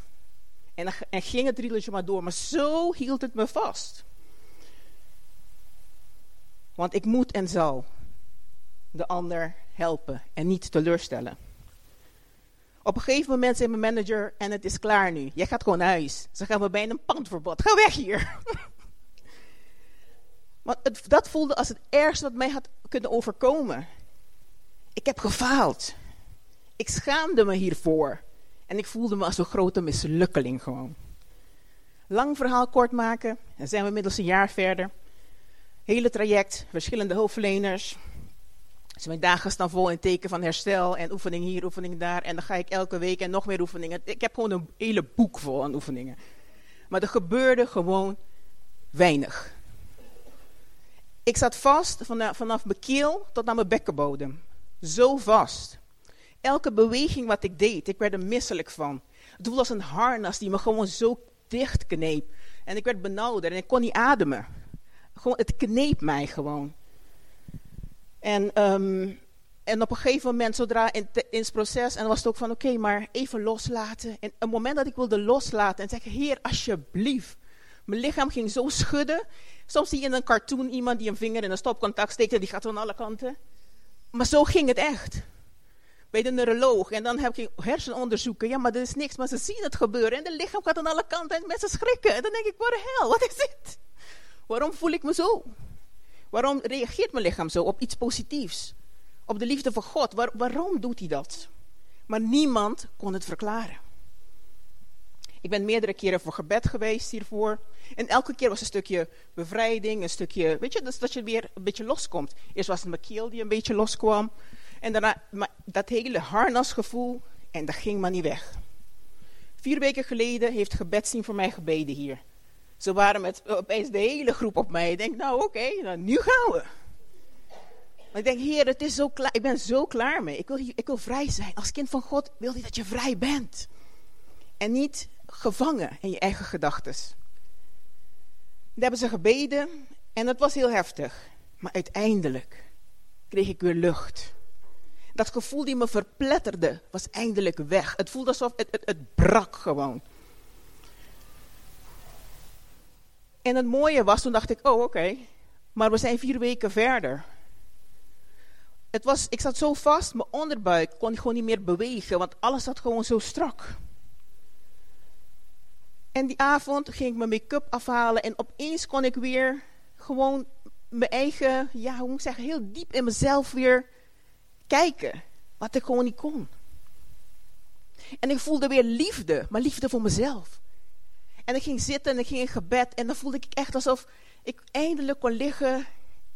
[SPEAKER 2] En, en ging het rieltje maar door. Maar zo hield het me vast. Want ik moet en zal de ander helpen en niet teleurstellen. Op een gegeven moment zei mijn manager, en het is klaar nu. Jij gaat gewoon naar huis. Ze gaan we bij een pandverbod. Ga weg hier. Want het, dat voelde als het ergste wat mij had kunnen overkomen. Ik heb gefaald. Ik schaamde me hiervoor. En ik voelde me als een grote mislukkeling gewoon. Lang verhaal kort maken. Dan zijn we inmiddels een jaar verder. Hele traject, verschillende hulpverleners. Dus mijn dagen staan vol in teken van herstel en oefening hier, oefening daar. En dan ga ik elke week en nog meer oefeningen. Ik heb gewoon een hele boek vol aan oefeningen. Maar er gebeurde gewoon weinig. Ik zat vast vanaf mijn keel tot aan mijn bekkenbodem. Zo vast. Elke beweging wat ik deed, ik werd er misselijk van. Het voelde als een harnas die me gewoon zo dicht kneep. En ik werd benauwder en ik kon niet ademen. Gewoon, het kneep mij gewoon. En, um, en op een gegeven moment, zodra in, in het proces, en was het ook van oké, maar even loslaten. En een moment dat ik wilde loslaten en zeggen, Heer, alsjeblieft. Mijn lichaam ging zo schudden. Soms zie je in een cartoon iemand die een vinger in een stopcontact steekt en die gaat van alle kanten. Maar zo ging het echt. Bij de neuroloog. En dan heb ik hersenonderzoeken. Ja, maar er is niks. Maar ze zien het gebeuren. En het lichaam gaat aan alle kanten. En mensen schrikken. En dan denk ik, wat de hel, wat is dit? Waarom voel ik me zo? Waarom reageert mijn lichaam zo op iets positiefs? Op de liefde van God. waarom doet hij dat? Maar niemand kon het verklaren. Ik ben meerdere keren voor gebed geweest hiervoor. En elke keer was een stukje bevrijding, een stukje, weet je, dat je weer een beetje loskomt. Eerst was het mijn keel die een beetje loskwam. En daarna dat hele harnasgevoel, en dat ging maar niet weg. Vier weken geleden heeft gebedsteam voor mij gebeden hier. Ze waren met opeens de hele groep op mij. Ik denk, nou oké, nou, nu gaan we. Maar ik denk, Heer, het is zo ik ben zo klaar mee. Ik wil, ik wil vrij zijn. Als kind van God wil hij dat je vrij bent. En niet gevangen in je eigen gedachten. Daar hebben ze gebeden en het was heel heftig. Maar uiteindelijk kreeg ik weer lucht. Dat gevoel die me verpletterde was eindelijk weg. Het voelde alsof het, het, brak gewoon. En het mooie was, toen dacht ik, oh oké, maar we zijn vier weken verder. Het was, ik zat zo vast, mijn onderbuik kon ik gewoon niet meer bewegen, want alles zat gewoon zo strak. En die avond ging ik mijn make-up afhalen en opeens kon ik weer gewoon mijn eigen, ja, hoe moet ik zeggen, heel diep in mezelf weer kijken. Wat ik gewoon niet kon. En ik voelde weer liefde, maar liefde voor mezelf. En ik ging zitten en ik ging in gebed en dan voelde ik echt alsof ik eindelijk kon liggen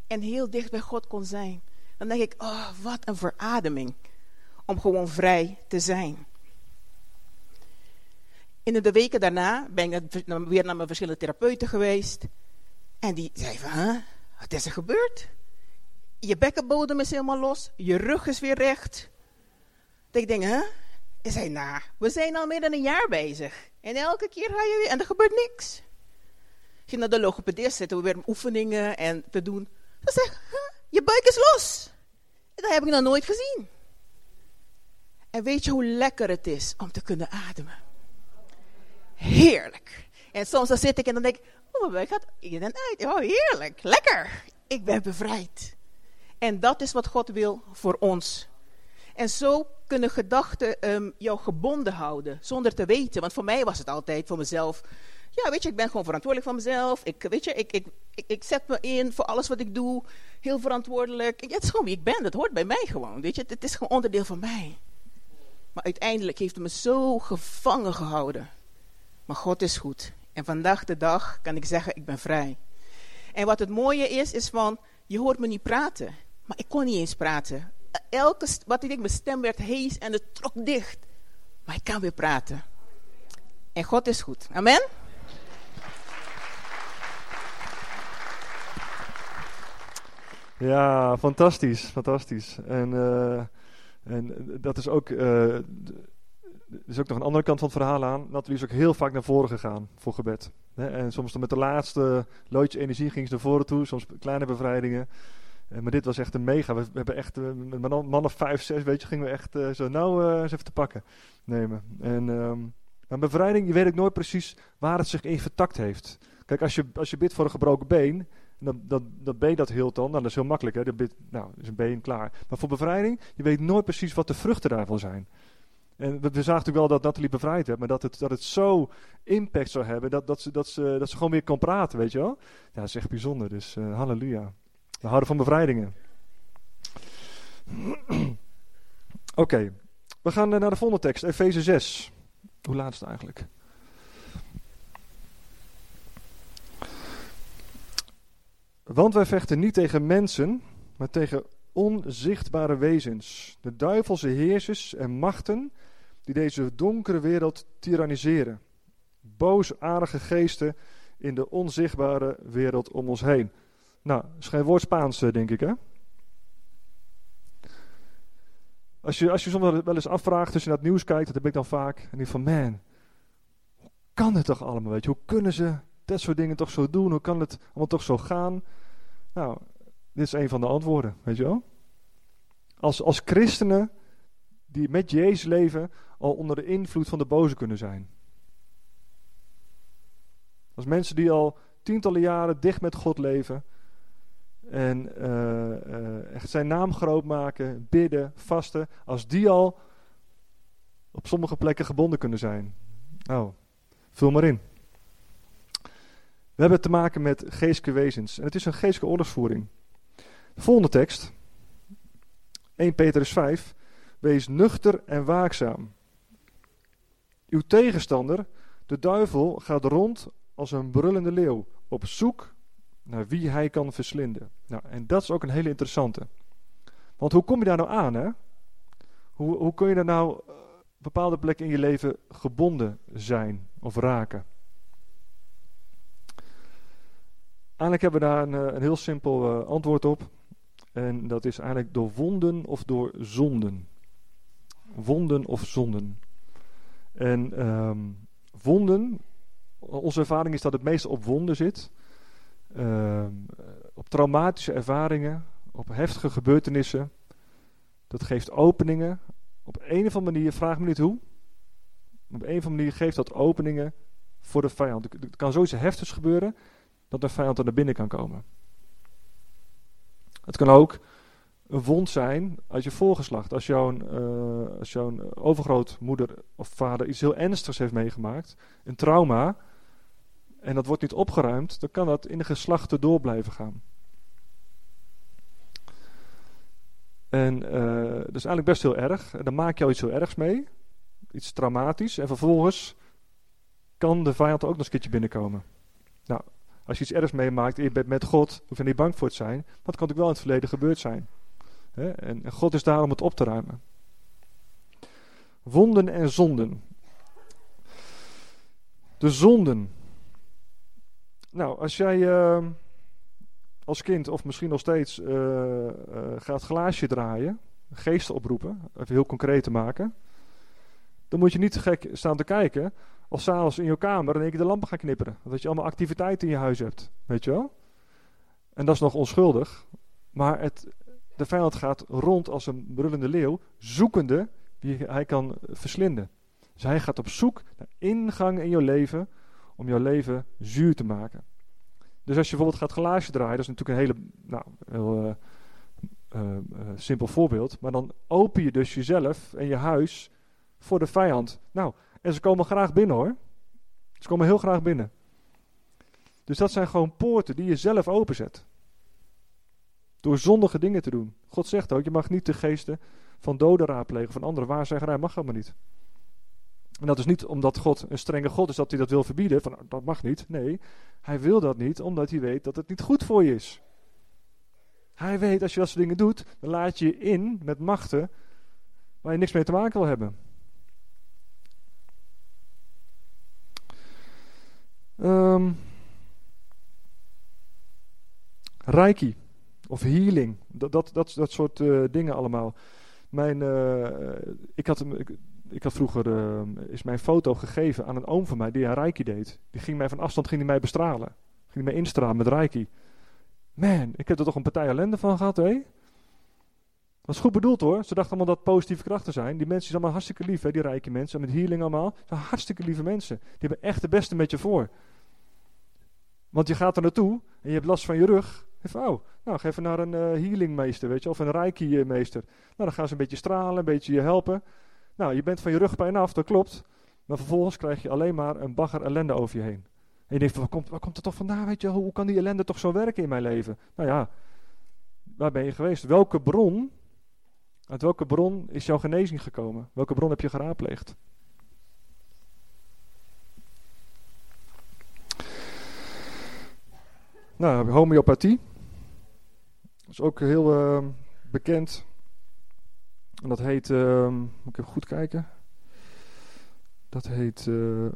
[SPEAKER 2] en heel dicht bij God kon zijn. Dan denk ik, oh, wat een verademing om gewoon vrij te zijn. In de weken daarna ben ik weer naar mijn verschillende therapeuten geweest. En die zei van, wat is er gebeurd? Je bekkenbodem is helemaal los, je rug is weer recht. Dat ik denk, hè? Huh? Zei, nou, we zijn al meer dan een jaar bezig. En elke keer ga je weer, en er gebeurt niks. Ik ging naar de logopedist, zitten we weer oefeningen en te doen. Ze zei, je buik is los. Dat heb ik nog nooit gezien. En weet je hoe lekker het is om te kunnen ademen? Heerlijk. En soms dan zit ik en dan denk ik, oh buik gaat in en uit. Oh heerlijk, lekker. Ik ben bevrijd. En dat is wat God wil voor ons. En zo kunnen gedachten um, jou gebonden houden, zonder te weten. Want voor mij was het altijd voor mezelf. Ja, weet je, ik ben gewoon verantwoordelijk van mezelf. Ik, weet je, ik, ik, ik, ik zet me in voor alles wat ik doe. Heel verantwoordelijk. Het is gewoon wie ik ben. Dat hoort bij mij gewoon. Weet je, het is gewoon onderdeel van mij. Maar uiteindelijk heeft het me zo gevangen gehouden. Maar God is goed. En vandaag de dag kan ik zeggen, ik ben vrij. En wat het mooie is, is van, je hoort me niet praten. Maar ik kon niet eens praten. Elke, wat ik denk, mijn stem werd hees en het trok dicht. Maar ik kan weer praten. En God is goed. Amen?
[SPEAKER 1] Ja, fantastisch, fantastisch. En, uh, en dat is ook, uh, er is ook nog een andere kant van het verhaal aan. Nathalie is ook heel vaak naar voren gegaan voor gebed. En soms dan met de laatste loodje energie ging ze naar voren toe, soms kleine bevrijdingen. maar dit was echt een mega. We, hebben echt, met man of vijf, zes, weet je, gingen we echt zo nou eens even te pakken nemen. En, um, maar bevrijding, je weet ook nooit precies waar het zich in vertakt heeft. Kijk, als je, als je bidt voor een gebroken been, dan, dat, dat been dat hield dan, nou, dat is heel makkelijk, hè? bid, nou, is een been klaar. Maar voor bevrijding, je weet nooit precies wat de vruchten daarvan zijn. En we, zagen natuurlijk wel dat Nathalie bevrijd werd, maar dat het, dat het zo impact zou hebben, dat, dat, ze, dat, ze, dat ze gewoon weer kan praten, weet je wel. Ja, dat is echt bijzonder, dus uh, halleluja. We houden van bevrijdingen. Oké, we gaan eh, naar de volgende tekst, Efeze 6. Hoe laat is het eigenlijk? Want wij vechten niet tegen mensen, maar tegen onzichtbare wezens, de duivelse heersers en machten die deze donkere wereld tyranniseren. Boosaardige geesten in de onzichtbare wereld om ons heen. Nou, is geen woord Spaans, eh, denk ik, hè? Als je, als je soms wel eens afvraagt, als je naar het nieuws kijkt, dat heb ik dan vaak, en ik van, man, hoe kan het toch allemaal, weet je? Hoe kunnen ze dat soort dingen toch zo doen? Hoe kan het allemaal toch zo gaan? Nou, dit is een van de antwoorden, weet je wel? Als, als christenen die met Jezus leven, al onder de invloed van de boze kunnen zijn. Als mensen die al tientallen jaren dicht met God leven en uh, uh, echt zijn naam groot maken, bidden, vasten, als die al op sommige plekken gebonden kunnen zijn. Nou, vul maar in. We hebben te maken met geestelijke wezens. En het is een geestelijke oorlogsvoering. De volgende tekst. 1 Petrus 5. Wees nuchter en waakzaam. Uw tegenstander, de duivel, gaat rond als een brullende leeuw. Op zoek naar wie hij kan verslinden. Nou, en dat is ook een hele interessante. Want hoe kom je daar nou aan, hè? Hoe, hoe kun je daar nou uh, bepaalde plekken in je leven gebonden zijn of raken? Eigenlijk hebben we daar een, eh, een heel simpel uh, antwoord op. En dat is eigenlijk door wonden of door zonden. Wonden of zonden. En um, wonden, onze ervaring is dat het meestal op wonden zit. Uh, op traumatische ervaringen, op heftige gebeurtenissen. Dat geeft openingen. Op een of andere manier, vraag me niet hoe. Op een of andere manier geeft dat openingen voor de vijand. Er kan zoiets heftigs gebeuren dat de vijand er naar binnen kan komen. Het kan ook een wond zijn als je voorgeslacht. Als jouw, uh, als jouw overgrootmoeder of vader iets heel ernstigs heeft meegemaakt, een trauma, en dat wordt niet opgeruimd, dan kan dat in de geslachten door blijven gaan. En uh, dat is eigenlijk best heel erg. En dan maak je al iets heel ergs mee, iets traumatisch, en vervolgens kan de vijand ook nog een keertje binnenkomen. Nou, als je iets ergs meemaakt en je bent met God, hoef je niet bang voor te zijn. Het kan natuurlijk wel in het verleden gebeurd zijn. En, God is daar om het op te ruimen. Wonden en zonden. De zonden. Nou, als jij uh, als kind of misschien nog steeds uh, uh, gaat glaasje draaien, geesten oproepen, even heel concreet te maken, dan moet je niet te gek staan te kijken of s'avonds in je kamer in keer de lampen gaan knipperen. Dat je allemaal activiteiten in je huis hebt, weet je wel? En dat is nog onschuldig, maar het, de vijand gaat rond als een brullende leeuw, zoekende wie hij kan verslinden. Dus hij gaat op zoek naar ingang in jouw leven om jouw leven zuur te maken. Dus als je bijvoorbeeld gaat glaasje draaien, dat is natuurlijk een hele nou, heel, uh, uh, uh, simpel voorbeeld. Maar dan open je dus jezelf en je huis voor de vijand. Nou, en ze komen graag binnen hoor. Ze komen heel graag binnen. Dus dat zijn gewoon poorten die je zelf openzet. Door zondige dingen te doen. God zegt ook, je mag niet de geesten van doden raadplegen, van anderen. Waarzeggerij mag helemaal niet. En dat is niet omdat God een strenge God is dat hij dat wil verbieden. Van, dat mag niet. Nee, hij wil dat niet omdat hij weet dat het niet goed voor je is. Hij weet als je dat soort dingen doet, dan laat je je in met machten waar je niks mee te maken wil hebben. Um, Reiki. Of healing. Dat, dat, dat, soort uh, dingen allemaal. Mijn, uh, ik, had, ik, ik had vroeger uh, is mijn foto gegeven aan een oom van mij die een reiki deed. Die ging mij van afstand ging die mij bestralen. Ging mij instralen met reiki. Man, ik heb er toch een partij ellende van gehad, hé? Is goed bedoeld hoor. Ze dachten allemaal dat positieve krachten zijn. Die mensen zijn allemaal hartstikke lief, hè, die rijke mensen. Met healing allemaal. Ze zijn hartstikke lieve mensen. Die hebben echt de beste met je voor. Want je gaat er naartoe en je hebt last van je rug. Even, oh, nou, ga even naar een uh, healingmeester, weet je, of een reiki-meester. Nou, dan gaan ze een beetje stralen, een beetje je helpen. Nou, je bent van je rugpijn af, dat klopt. Maar vervolgens krijg je alleen maar een bagger ellende over je heen. En je denkt, waar komt, waar komt het toch vandaan, weet je, hoe kan die ellende toch zo werken in mijn leven? Nou ja, waar ben je geweest? Welke bron uit welke bron is jouw genezing gekomen? Welke bron heb je geraadpleegd? Nou, homeopathie. Is ook heel uh, bekend. En dat heet, uh, moet ik even goed kijken. Dat heet uh,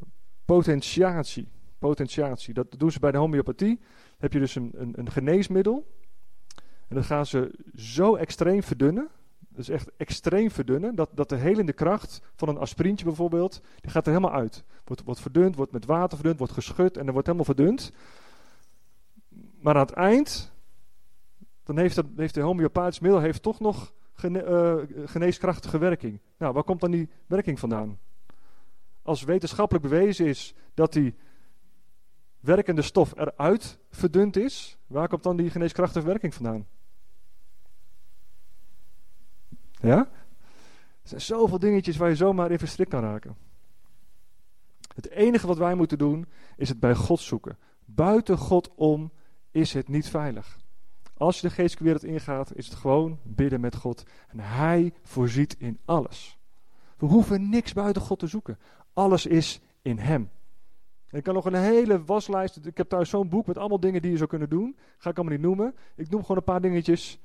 [SPEAKER 1] potentiatie. Potentiatie. Dat doen ze bij de homeopathie. Heb je dus een, een, een geneesmiddel. En dat gaan ze zo extreem verdunnen dus echt extreem verdunnen. Dat, dat de helende kracht van een aspirintje bijvoorbeeld, die gaat er helemaal uit. Wordt, wordt verdund, wordt met water verdund, wordt geschud en dan wordt helemaal verdund. Maar aan het eind, dan heeft, heeft de homeopathisch middel heeft toch nog uh, geneeskrachtige werking. Nou, waar komt dan die werking vandaan? Als wetenschappelijk bewezen is dat die werkende stof eruit verdund is, waar komt dan die geneeskrachtige werking vandaan? Ja? Er zijn zoveel dingetjes waar je zomaar in verstrikt kan raken. Het enige wat wij moeten doen, is het bij God zoeken. Buiten God om is het niet veilig. Als je de geestelijke wereld ingaat, is het gewoon bidden met God. En Hij voorziet in alles. We hoeven niks buiten God te zoeken. Alles is in Hem. En ik kan nog een hele waslijst. Ik heb thuis zo'n boek met allemaal dingen die je zou kunnen doen. Ga ik allemaal niet noemen. Ik noem gewoon een paar dingetjes.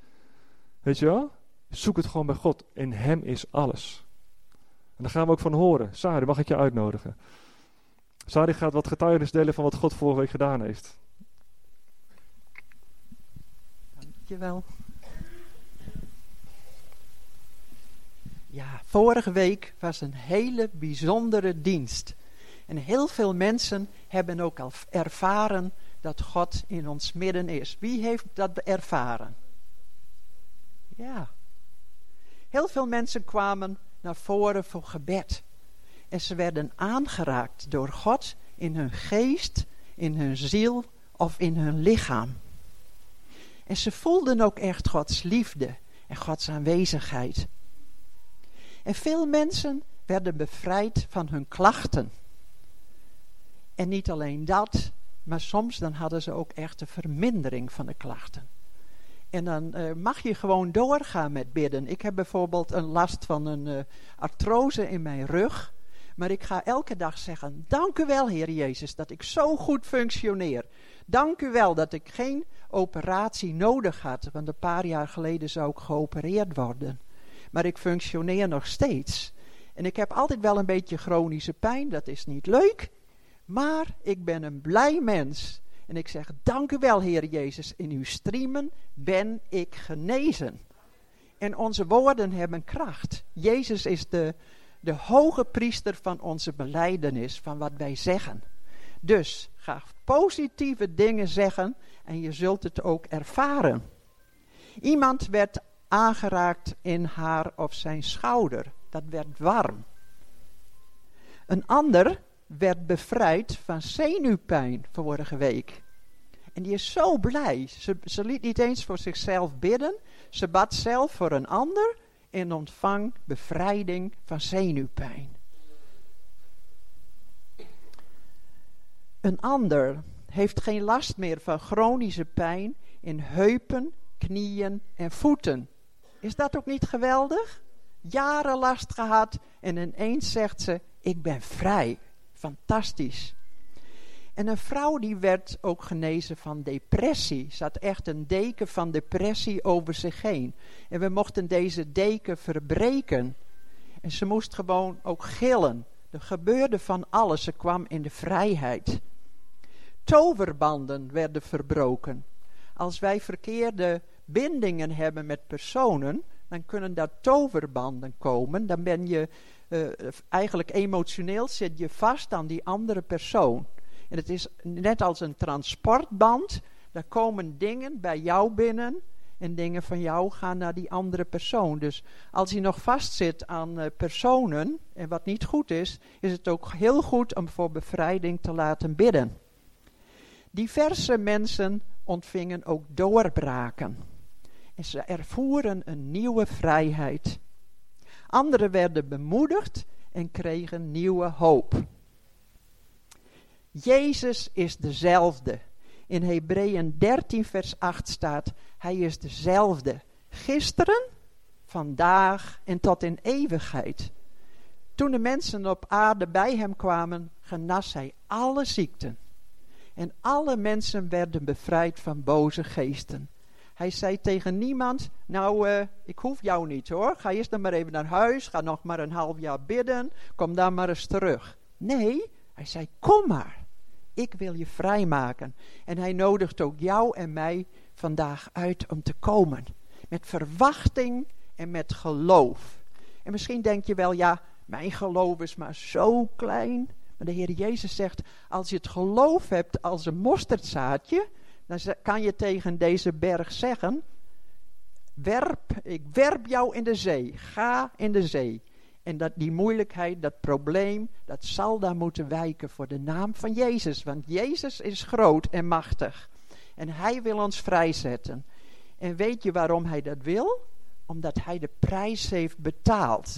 [SPEAKER 1] Weet je wel? Zoek het gewoon bij God. In Hem is alles. En daar gaan we ook van horen. Sari, mag ik je uitnodigen? Sari gaat wat getuigenis delen van wat God vorige week gedaan heeft.
[SPEAKER 3] Dankjewel. Ja, vorige week was een hele bijzondere dienst. En heel veel mensen hebben ook al ervaren dat God in ons midden is. Wie heeft dat ervaren? Ja, Heel veel mensen kwamen naar voren voor gebed. En ze werden aangeraakt door God in hun geest, in hun ziel of in hun lichaam. En ze voelden ook echt Gods liefde en Gods aanwezigheid. En veel mensen werden bevrijd van hun klachten. En niet alleen dat, maar soms dan hadden ze ook echt een vermindering van de klachten. En dan uh, mag je gewoon doorgaan met bidden. Ik heb bijvoorbeeld een last van een uh, artrose in mijn rug. Maar ik ga elke dag zeggen: Dank u wel, Heer Jezus, dat ik zo goed functioneer. Dank u wel dat ik geen operatie nodig had. Want een paar jaar geleden zou ik geopereerd worden. Maar ik functioneer nog steeds. En ik heb altijd wel een beetje chronische pijn. Dat is niet leuk. Maar ik ben een blij mens. En ik zeg, dank u wel Heer Jezus, in uw streamen ben ik genezen. En onze woorden hebben kracht. Jezus is de, de hoge priester van onze beleidenis, van wat wij zeggen. Dus ga positieve dingen zeggen en je zult het ook ervaren. Iemand werd aangeraakt in haar of zijn schouder. Dat werd warm. Een ander werd bevrijd van zenuwpijn vorige week. En die is zo blij. Ze, ze liet niet eens voor zichzelf bidden. Ze bad zelf voor een ander en ontvang bevrijding van zenuwpijn. Een ander heeft geen last meer van chronische pijn in heupen, knieën en voeten. Is dat ook niet geweldig? Jaren last gehad en ineens zegt ze: Ik ben vrij. Fantastisch. En een vrouw die werd ook genezen van depressie. Had echt een deken van depressie over zich heen. En we mochten deze deken verbreken. En ze moest gewoon ook gillen. Er gebeurde van alles. Ze kwam in de vrijheid. Toverbanden werden verbroken. Als wij verkeerde bindingen hebben met personen, dan kunnen daar toverbanden komen. Dan ben je uh, eigenlijk emotioneel zit je vast aan die andere persoon. En het is net als een transportband. Daar komen dingen bij jou binnen en dingen van jou gaan naar die andere persoon. Dus als je nog vastzit aan uh, personen en wat niet goed is, is het ook heel goed om voor bevrijding te laten bidden. Diverse mensen ontvingen ook doorbraken. En ze ervoeren een nieuwe vrijheid. Anderen werden bemoedigd en kregen nieuwe hoop. Jezus is dezelfde. In Hebreeën 13, vers 8 staat: Hij is dezelfde. Gisteren, vandaag en tot in eeuwigheid. Toen de mensen op aarde bij hem kwamen, genas hij alle ziekten. En alle mensen werden bevrijd van boze geesten. Hij zei tegen niemand, nou, uh, ik hoef jou niet hoor. Ga eerst dan maar even naar huis, ga nog maar een half jaar bidden, kom dan maar eens terug. Nee, hij zei, kom maar. Ik wil je vrijmaken. En hij nodigt ook jou en mij vandaag uit om te komen. Met verwachting en met geloof. En misschien denk je wel, ja, mijn geloof is maar zo klein. Maar de Heer Jezus zegt, als je het geloof hebt als een mosterdzaadje, dan kan je tegen deze berg zeggen, werp, ik werp jou in de zee, ga in de zee. En dat die moeilijkheid, dat probleem, dat zal daar moeten wijken voor de naam van Jezus. Want Jezus is groot en machtig. En hij wil ons vrijzetten. En weet je waarom hij dat wil? Omdat hij de prijs heeft betaald.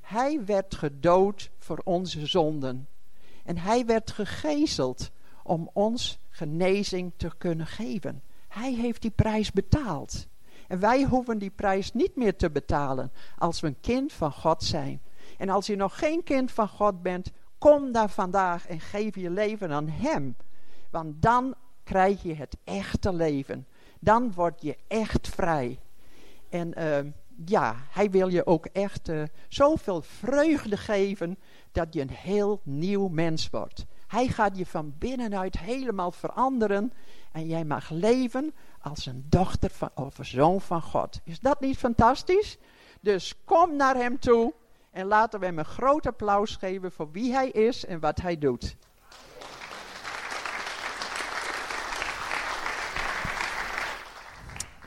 [SPEAKER 3] Hij werd gedood voor onze zonden. En hij werd gegezeld om ons genezing te kunnen geven. Hij heeft die prijs betaald. En wij hoeven die prijs niet meer te betalen als we een kind van God zijn. En als je nog geen kind van God bent, kom daar vandaag en geef je leven aan Hem. Want dan krijg je het echte leven. Dan word je echt vrij. En uh, ja, Hij wil je ook echt uh, zoveel vreugde geven dat je een heel nieuw mens wordt. Hij gaat je van binnenuit helemaal veranderen. En jij mag leven als een dochter van, of een zoon van God. Is dat niet fantastisch? Dus kom naar hem toe. En laten we hem een groot applaus geven voor wie hij is en wat hij doet.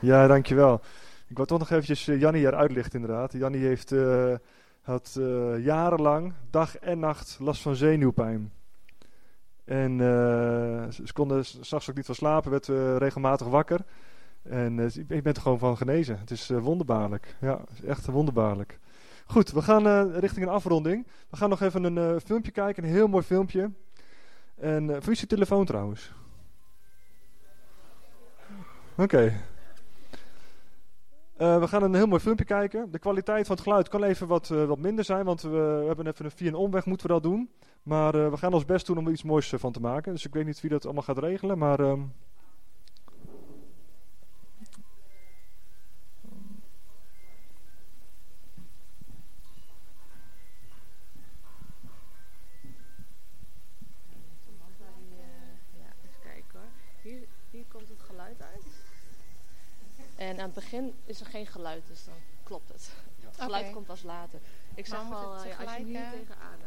[SPEAKER 1] Ja, dankjewel. Ik wil toch nog eventjes uh, Jannie hier uitlichten inderdaad. Jannie heeft, uh, had uh, jarenlang dag en nacht last van zenuwpijn. En uh, ze konden s'nachts ook niet van slapen, werd uh, regelmatig wakker. En ik ben er gewoon van genezen. Het is wonderbaarlijk. Ja, echt wonderbaarlijk. Goed, we gaan richting een afronding. We gaan nog even een filmpje kijken, een heel mooi filmpje. En uh, voor telefoon trouwens. Oké. Uh, we gaan een heel mooi filmpje kijken. De kwaliteit van het geluid kan even wat, uh, wat minder zijn, want we, hebben even een, via een omweg moeten we dat doen. Maar uh, we gaan ons best doen om er iets moois van te maken. Dus ik weet niet wie dat allemaal gaat regelen, maar... Uh,
[SPEAKER 4] En aan het begin is er geen geluid, dus dan klopt het. Het geluid okay. komt pas later. Ik zeg wel, uh, ja, als je hier tegenaan